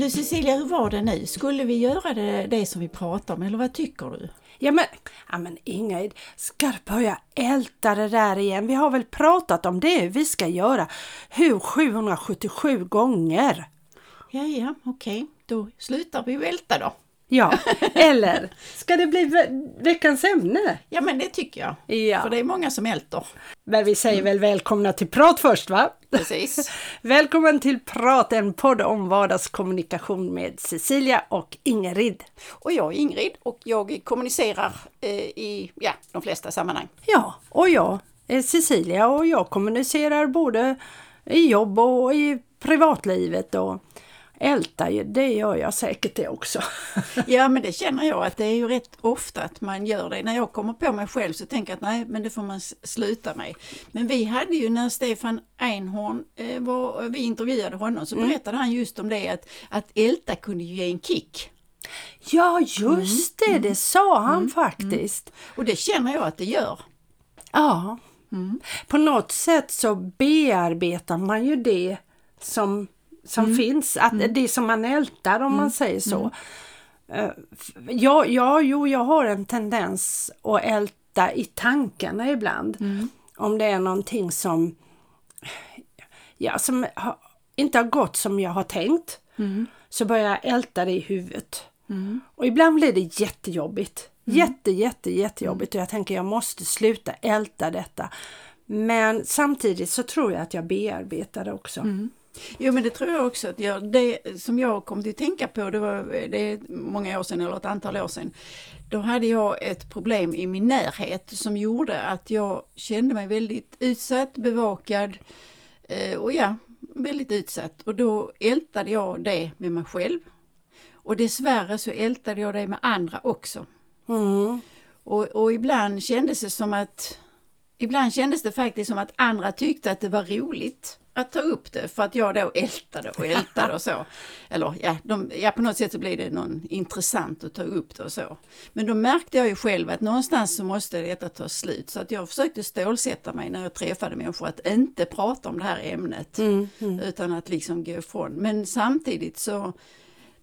Du Cecilia, hur var det nu? Skulle vi göra det, det som vi pratade om eller vad tycker du? Ja men, ja men Ingrid, ska du börja älta det där igen? Vi har väl pratat om det vi ska göra hur 777 gånger? Ja, ja, okej, då slutar vi välta då. Ja, eller ska det bli ve veckans ämne? Ja, men det tycker jag. Ja. För det är många som älter. Men vi säger väl välkomna till Prat först va? Precis. Välkommen till Prat, en podd om vardagskommunikation med Cecilia och Ingrid. Och jag är Ingrid och jag kommunicerar eh, i ja, de flesta sammanhang. Ja, och jag är Cecilia och jag kommunicerar både i jobb och i privatlivet och älta, det gör jag säkert det också. Ja men det känner jag att det är ju rätt ofta att man gör det. När jag kommer på mig själv så tänker jag att nej men det får man sluta med. Men vi hade ju när Stefan Einhorn eh, var, vi intervjuade honom så berättade han just om det att, att älta kunde ju ge en kick. Ja, just det, det sa han faktiskt. Och det känner jag att det gör. Ja, på något sätt så bearbetar man ju det som, som finns, att det som man ältar om man säger så. Eh, f- Ja, ja, jo, jag har en tendens att älta i tankarna ibland. Om det är någonting som, ja, som har, inte har gått som jag har tänkt. Så börjar jag älta det i huvudet. Och ibland blir det jättejobbigt. Jätte, jätte, jättejobbigt och jag tänker jag måste sluta älta detta. Men samtidigt så tror jag att jag bearbetar det också. Jo men det tror jag också att jag, det som jag kom till att tänka på, det var det är många år sedan eller ett antal år sedan. Då hade jag ett problem i min närhet som gjorde att jag kände mig väldigt utsatt, bevakad eh, och ja, väldigt utsatt. Och då ältade jag det med mig själv. Och dessvärre så ältade jag det med andra också. Mm. Och, och ibland kändes det som att Ibland kändes det faktiskt som att andra tyckte att det var roligt att ta upp det för att jag då ältade och ältade och så. Eller ja, de, ja, på något sätt så blev det någon intressant att ta upp det och så. Men då märkte jag ju själv att någonstans så måste detta ta slut. Så att jag försökte stålsätta mig när jag träffade människor att inte prata om det här ämnet. Utan att liksom gå ifrån. Men samtidigt så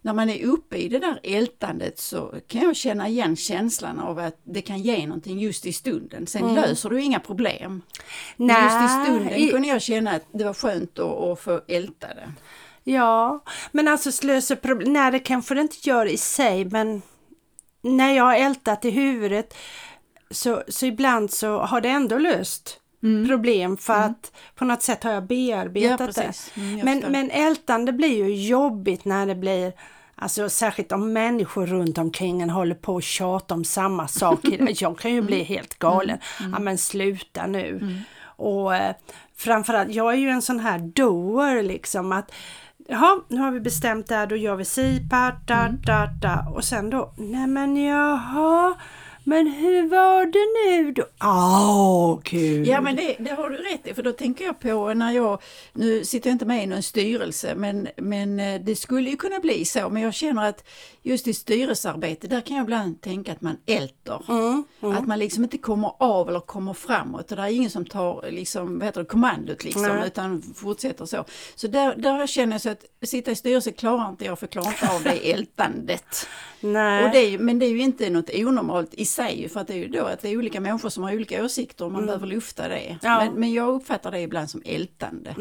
när man är uppe i det där ältandet så kan jag känna igen känslan av att det kan ge någonting just i stunden. Sen löser du inga problem. Men just i stunden i- kunde jag känna att det var skönt att, att få älta det. Ja, men alltså slöseproblem, nej det kanske det inte gör i sig men när jag har ältat i huvudet så, så ibland så har det ändå löst problem för att på något sätt har jag bearbetat Ja, det. Mm, jag men, förstår. men ältande blir ju jobbigt när det blir Alltså särskilt om människor runt omkring en håller på och tjata om samma sak. Jag kan ju bli helt galen. Ja men sluta nu. Och eh, framförallt, jag är ju en sån här doer liksom att Jaha, nu har vi bestämt det här, då gör vi si, pa, da, da, da. Och sen då, nej men jaha, men hur var det nu då? Åh, kul! Ja men det, det har du rätt i för då tänker jag på när jag, nu sitter jag inte med i någon styrelse men, men eh, det skulle ju kunna bli så men jag känner att just i styrelsearbete där kan jag ibland tänka att man älter. Mm, Att man liksom inte kommer av eller kommer framåt och det är ingen som tar liksom, vad heter det, kommandot liksom Nej. utan fortsätter så. Så där, där känner jag så att sitta i styrelse klarar inte jag för klarar inte av det ältandet. nej. Och det men det är ju inte något onormalt i sig för att det är ju då att det är olika människor som har olika åsikter och man behöver lufta det. Mm. Ja. Men, men jag uppfattar det ibland som ältande.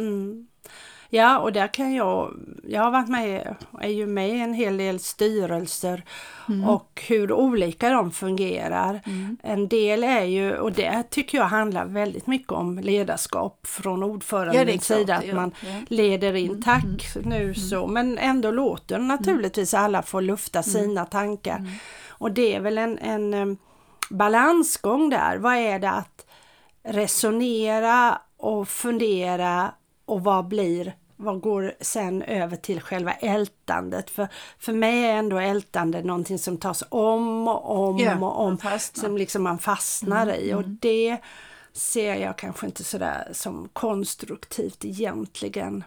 Ja, och där kan jag, jag har varit med, är ju med i en hel del styrelser och hur olika de fungerar. En del är ju, och det tycker jag handlar väldigt mycket om ledarskap från Ja, ordförandens klart, sida, att man. Ja. leder in, tack nu så, men ändå låter naturligtvis alla få lufta sina tankar. Och det är väl en, en balansgång där, vad är det att resonera och fundera och vad blir vad går sen över till själva ältandet? För, för mig är ändå ältande någonting som tas om och om Ja, och om. Som liksom man fastnar i och det ser jag kanske inte sådär som konstruktivt egentligen.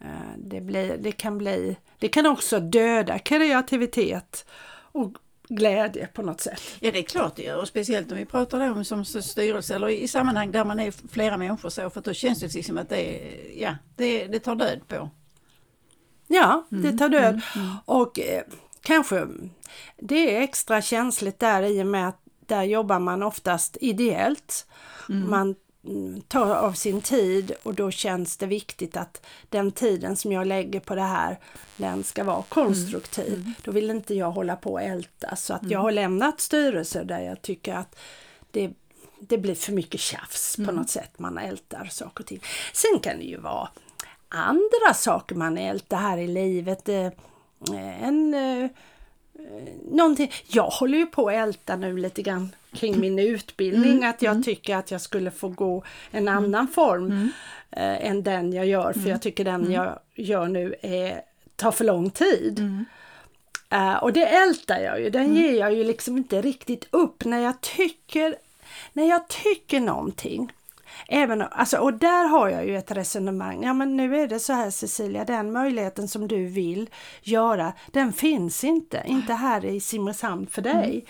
Eh, Det, blir, det, kan bli, det kan också döda kreativitet och glädje på något sätt. Ja det är klart det gör och speciellt om vi pratar om som styrelse eller i sammanhang där man är flera människor så för då känns det liksom att det, ja, det, det tar död på. Ja, det tar död. Och eh, kanske det är extra känsligt där i och med att där jobbar man oftast ideellt. Man mm, tar av sin tid och då känns det viktigt att den tiden som jag lägger på det här den ska vara konstruktiv. Då vill inte jag hålla på och älta så att jag har lämnat styrelser där jag tycker att det, det blir för mycket tjafs på något sätt. Man ältar saker och ting. Sen kan det ju vara andra saker man ältar här i livet. Eh, En eh, någonting. Jag håller ju på att älta nu lite grann kring min utbildning. att jag tycker att jag skulle få gå en annan form eh, än den jag gör. För jag tycker den jag gör nu är, tar för lång tid. Eh, och det ältar jag ju. Den ger jag ju liksom inte riktigt upp när jag tycker, när jag tycker någonting. Även, alltså, och där har jag ju ett resonemang. Ja men nu är det så här Cecilia, den möjligheten som du vill göra, den finns inte. Inte här i Simrishamn för dig.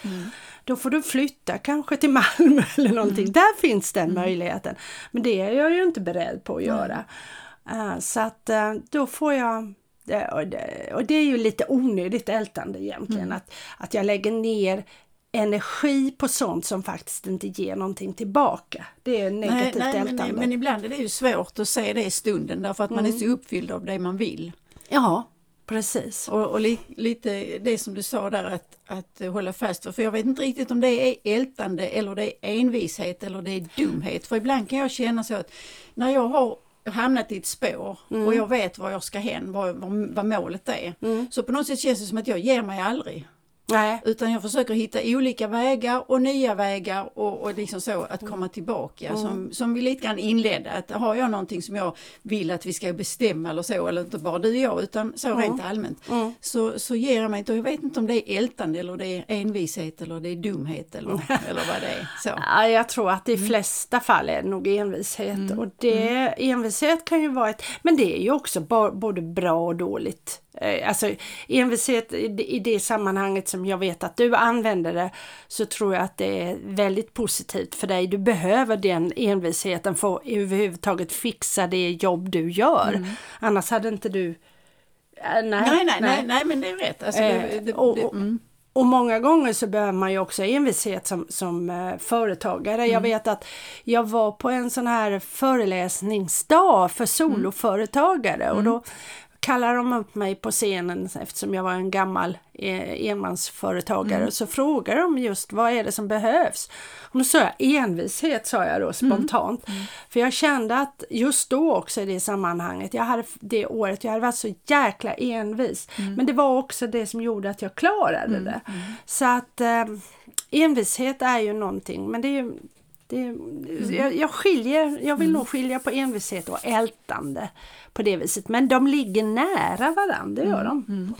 Då får du flytta kanske till Malmö eller någonting. Där finns den möjligheten. Men det är jag ju inte beredd på att göra. Eh, så att eh, då får jag det, och, det, och det är ju lite onödigt ältande egentligen. Att, att jag lägger ner energi på sånt som faktiskt inte ger någonting tillbaka. Det är negativt nej, men, ältande. men ibland är det ju svårt att se det i stunden därför att man är så uppfylld av det man vill. Ja, precis. Och, och li, lite det som du sa där att, att hålla fast för, för jag vet inte riktigt om det är ältande eller det är envishet eller det är dumhet. För ibland kan jag känna så att när jag har hamnat i ett spår och jag vet var jag ska hän, vad, vad, vad målet är. Så på något sätt känns det som att jag ger mig aldrig. Nej. Utan jag försöker hitta olika vägar och nya vägar och, och liksom så att komma tillbaka. Som, som vi lite grann inledde, att har jag någonting som jag vill att vi ska bestämma eller så, eller inte bara du och jag utan så rent allmänt. Så, så ger jag mig inte, och jag vet inte om det är ältande eller det är envishet eller det är dumhet eller, eller vad det är. Så. Ja, jag tror att i flesta fall är det nog envishet. Och det, envishet kan ju vara ett... Men det är ju också både bra och dåligt. Eh, Alltså envishet i det- sammanhanget som jag vet att du använder det så tror jag att det är väldigt positivt för dig. Du behöver den envisheten för att överhuvudtaget fixa det jobb du gör. Annars hade inte du... Eh, Nej, Nej, nej, nej, nej, men det är rätt. Alltså, det, Eh, det, och- och- mm. Och många gånger så behöver man ju också envishet som, som företagare. Jag vet att jag var på en sån här föreläsningsdag för soloföretagare och då kallade de upp mig på scenen eftersom jag var en gammal eh, enmansföretagare så frågade de just vad är det som behövs. Och då sa jag envishet sa jag då spontant. För jag kände att just då också i det sammanhanget, jag hade det året, jag hade varit så jäkla envis. Men det var också det som gjorde att jag klarade det. Så att eh, envishet är ju någonting, men det är ju det, jag, jag skiljer, jag vill nog skilja på envishet och ältande på det viset. Men de ligger nära varandra, det gör de.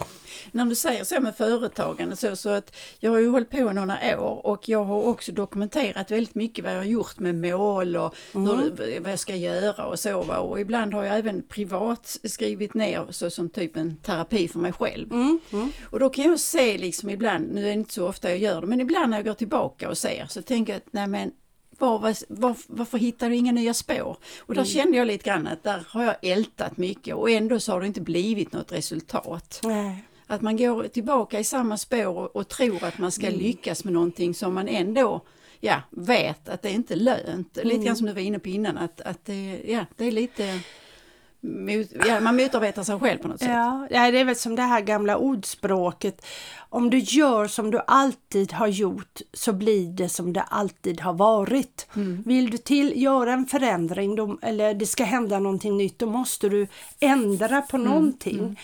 När du säger så med företagande så, så att jag har ju hållit på i några år och jag har också dokumenterat väldigt mycket vad jag har gjort med mål och hur, det- vad jag ska göra och så. Och ibland har jag även privat skrivit ner så som typ en terapi för mig själv. Och då kan jag se liksom ibland, nu är det inte så ofta jag gör det, men ibland när jag går tillbaka och ser så tänker jag att nej men var, var, var, varför hittar du inga nya spår? Och där kände jag lite grann att där har jag ältat mycket och ändå så har det inte blivit något resultat. Nej. Att man går tillbaka i samma spår och, och tror att man ska Mm. lyckas med någonting som man ändå ja, vet att det inte är lönt. Lite Mm. grann som du var inne på innan, att, att det, ja, det är lite... Ja, man motarbetar sig själv på något sätt. Ja, det är väl som det här gamla ordspråket. Om du gör som du alltid har gjort så blir det som det alltid har varit. Vill du till göra en förändring då, eller det ska hända någonting nytt då måste du ändra på någonting.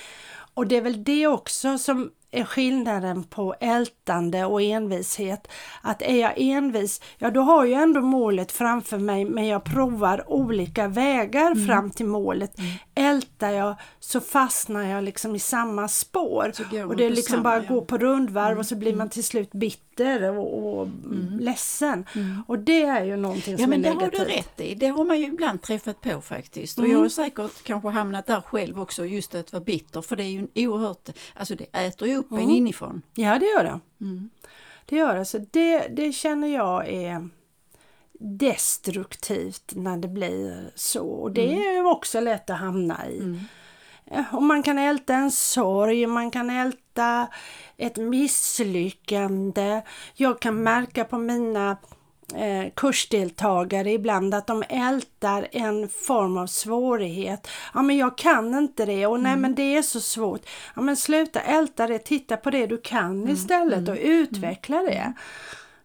Och det är väl det också som är skillnaden på ältande och envishet. Att är jag envis, ja då har jag ändå målet framför mig men jag provar olika vägar fram till målet. Ältar jag så fastnar jag liksom i samma spår. Och det är liksom samma, bara ja. att gå på rundvarv och så blir man till slut bitter och, och ledsen. Och det är ju någonting Ja som men är det har negativt. du rätt i. Det har man ju ibland träffat på faktiskt. Och Mm. jag har säkert kanske hamnat där själv också, just att vara bitter. För det är ju en oerhört, alltså det äter ju upp Mm. en inifrån. Ja, det gör det. Mm. Det gör det. Så det, det känner jag är destruktivt när det blir så. Och det Mm. är ju också lätt att hamna i. och man kan älta en sorg, man kan älta ett misslyckande. Jag kan märka på mina eh, kursdeltagare ibland att de ältar en form av svårighet. Ja men jag kan inte det och nej mm. men det är så svårt. Ja men sluta älta det, titta på det du kan mm. istället mm. och utveckla det.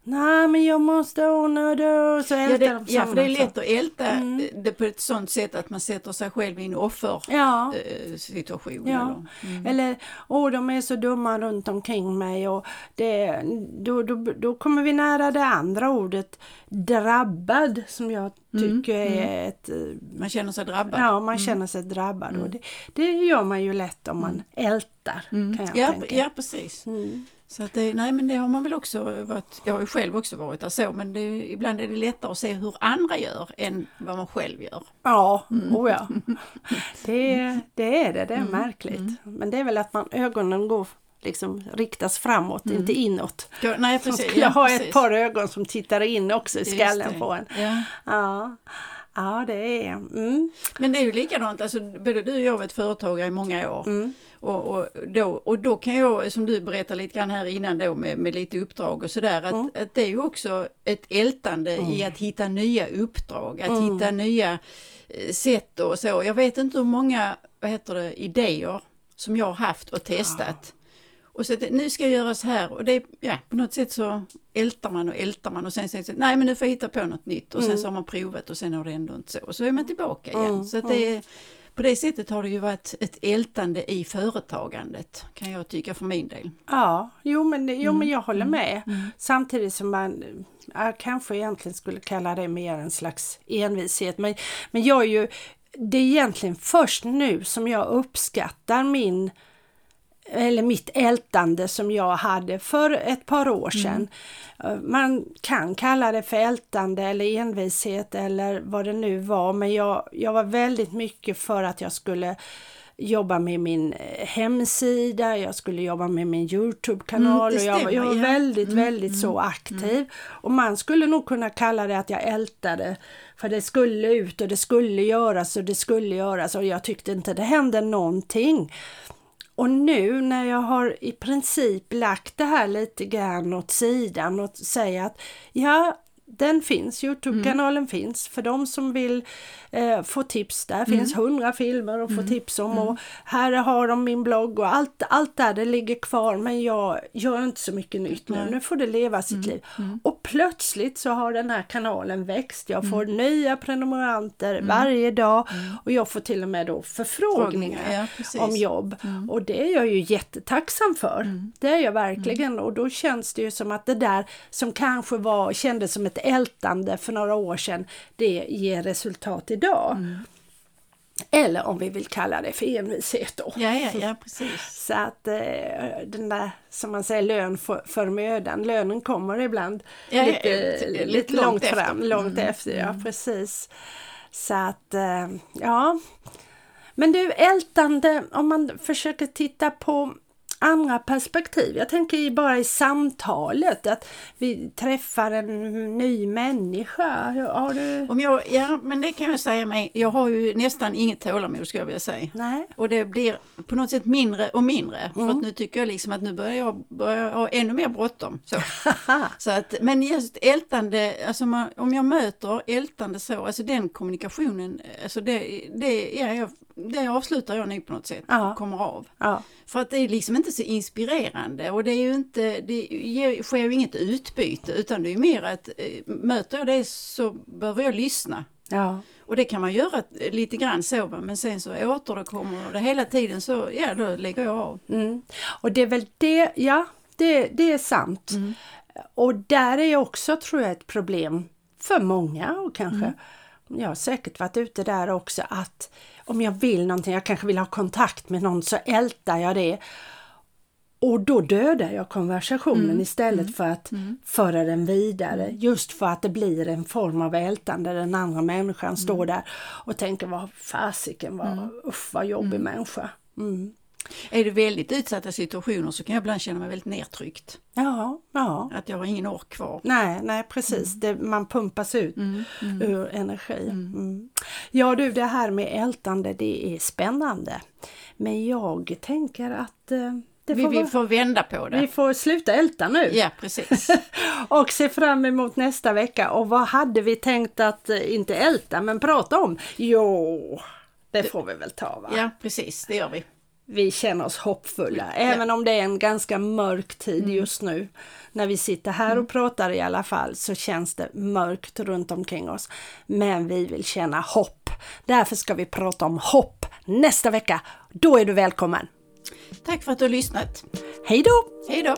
Mm. Nej men jag måste ordna det. Så ja, det, ja för det är lätt att älta mm. det på ett sånt sätt att man sätter sig själv i en offersituation. Ja. ja. Eller, mm. eller åh de är så dumma runt omkring mig och det, då, då, då kommer vi nära det andra ordet drabbad som jag mm, tycker mm. är ett... Eh, man känner sig drabbad. Ja man mm. känner sig drabbad och det, det gör man ju lätt om man ältar. Kan jag ja, tänka. ja precis. Så att det, nej men det har man väl också varit, jag har ju själv också varit där så men det, ibland är det lättare att se hur andra gör än vad man själv gör. Ja, mm. oh ja. Det, det är det, det är mm. märkligt. Mm. Men det är väl att man, ögonen går liksom riktas framåt, mm. inte inåt. Ja, nej, precis. Jag har ja, ett par ögon som tittar in också i skallen på en. Ja. ja. Ja, det är... Mm. Men det är ju likadant, alltså, både du och jag har varit företagare i många år. Och, och, då, och då kan jag, som du berättade lite grann här innan då med, med lite uppdrag och sådär, att, mm. att det är ju också ett ältande mm. i att hitta nya uppdrag, att mm. hitta nya eh, sätt och så. Jag vet inte hur många, vad heter det, idéer som jag har haft och testat. Ja. Och så att nu ska jag göra så här och det, ja, på något sätt så ältar man och ältar man och sen säger man nej men nu får jag hitta på något nytt och sen mm. så har man provat och sen har det ändå inte så. Och så är man tillbaka igen. Mm. Så att det mm. är, på det sättet har det ju varit ett ältande i företagandet kan jag tycka för min del. Ja, jo men, jo, mm. men jag håller mm. med. Mm. Samtidigt som man jag kanske egentligen skulle kalla det mer en slags envishet. Men, men jag är ju, det är egentligen först nu som jag uppskattar min eller mitt ältande som jag hade för ett par år sedan. Mm. Man kan kalla det för ältande eller envishet eller vad det nu var men jag, jag var väldigt mycket för att jag skulle jobba med min eh, hemsida, jag skulle jobba med min Youtube-kanal mm, och jag, jag, var väldigt, mm, väldigt mm, så aktiv. Mm. Och man skulle nog kunna kalla det att jag ältade för det skulle ut och det skulle göras och det skulle göras och jag tyckte inte det hände någonting. Och nu när jag har i princip lagt det här lite grann åt sidan och säger att ja, den finns, Youtube-kanalen mm. finns för de som vill eh, få tips. Där mm. finns hundra filmer att få mm. tips om och mm. här har de min blogg och allt, allt där det ligger kvar men jag gör inte så mycket nytt nu. Nu får det leva sitt mm. liv. Och plötsligt så har den här kanalen växt. Jag får nya prenumeranter varje dag och jag får till och med då förfrågningar ja, om jobb. Och det är jag ju jättetacksam för. Det är jag verkligen och då känns det ju som att det där som kanske var, kändes som ett ältande för några år sedan, det ger resultat idag. Mm. Eller om vi vill kalla det för envishet då. Ja, ja, ja, precis. Så att eh, den där som man säger lön för, för mödan, lönen kommer ibland ja, lite, ja, lite, lite långt, långt fram, efter. långt mm. efter, ja mm. precis. Så att eh, ja. Men du, ältande, om man försöker titta på andra perspektiv. Jag tänker bara i samtalet att vi träffar en ny människa. Har du... Om jag, ja, men det kan jag säga mig. Jag har ju nästan inget tålamod skulle jag vilja säga. Nej. Och det blir på något sätt mindre och mindre. Mm. För att nu tycker jag liksom att nu börjar jag börjar ha ännu mer bråttom. Så. så att, men just ältande, alltså man, om jag möter ältande så, alltså den kommunikationen, alltså det, det, ja, jag det avslutar jag nog på något sätt, ja. kommer av. Ja. För att det är liksom inte så inspirerande och det är ju inte, det sker ju inget utbyte utan det är mer att eh, möter jag det så behöver jag lyssna. Ja. Och det kan man göra lite grann så men sen så återkommer det hela tiden så ja då lägger jag av. Mm. Och det är väl det, ja det, det är sant. Mm. Och där är också tror jag ett problem för många och kanske mm. Jag har säkert varit ute där också att om jag vill någonting, jag kanske vill ha kontakt med någon, så ältar jag det. Och då dödar jag konversationen mm. istället mm. för att mm. föra den vidare. Just för att det blir en form av ältande. Den andra människan mm. står där och tänker vad fasiken, vad, mm. usch vad jobbig mm. människa. Är det väldigt utsatta situationer så kan jag ibland känna mig väldigt nedtryckt. Ja, ja. att jag har ingen ork kvar. Nej, nej precis. Det, man pumpas ut Mm, mm. ur energi. Mm. Ja du, det här med ältande det är spännande. Men jag tänker att eh, det Vi, får vi får vända på det. vi får sluta älta nu Ja, precis. och se fram emot nästa vecka. Och vad hade vi tänkt att, eh, inte älta, men prata om? Jo, det får vi väl ta va? Ja, precis, det gör vi. Vi känner oss hoppfulla, även om det är en ganska mörk tid Mm. just nu. När vi sitter här och pratar i alla fall så känns det mörkt runt omkring oss. Men vi vill känna hopp. Därför ska vi prata om hopp nästa vecka. Då är du välkommen. Tack för att du har lyssnat. Hej då! Hej då!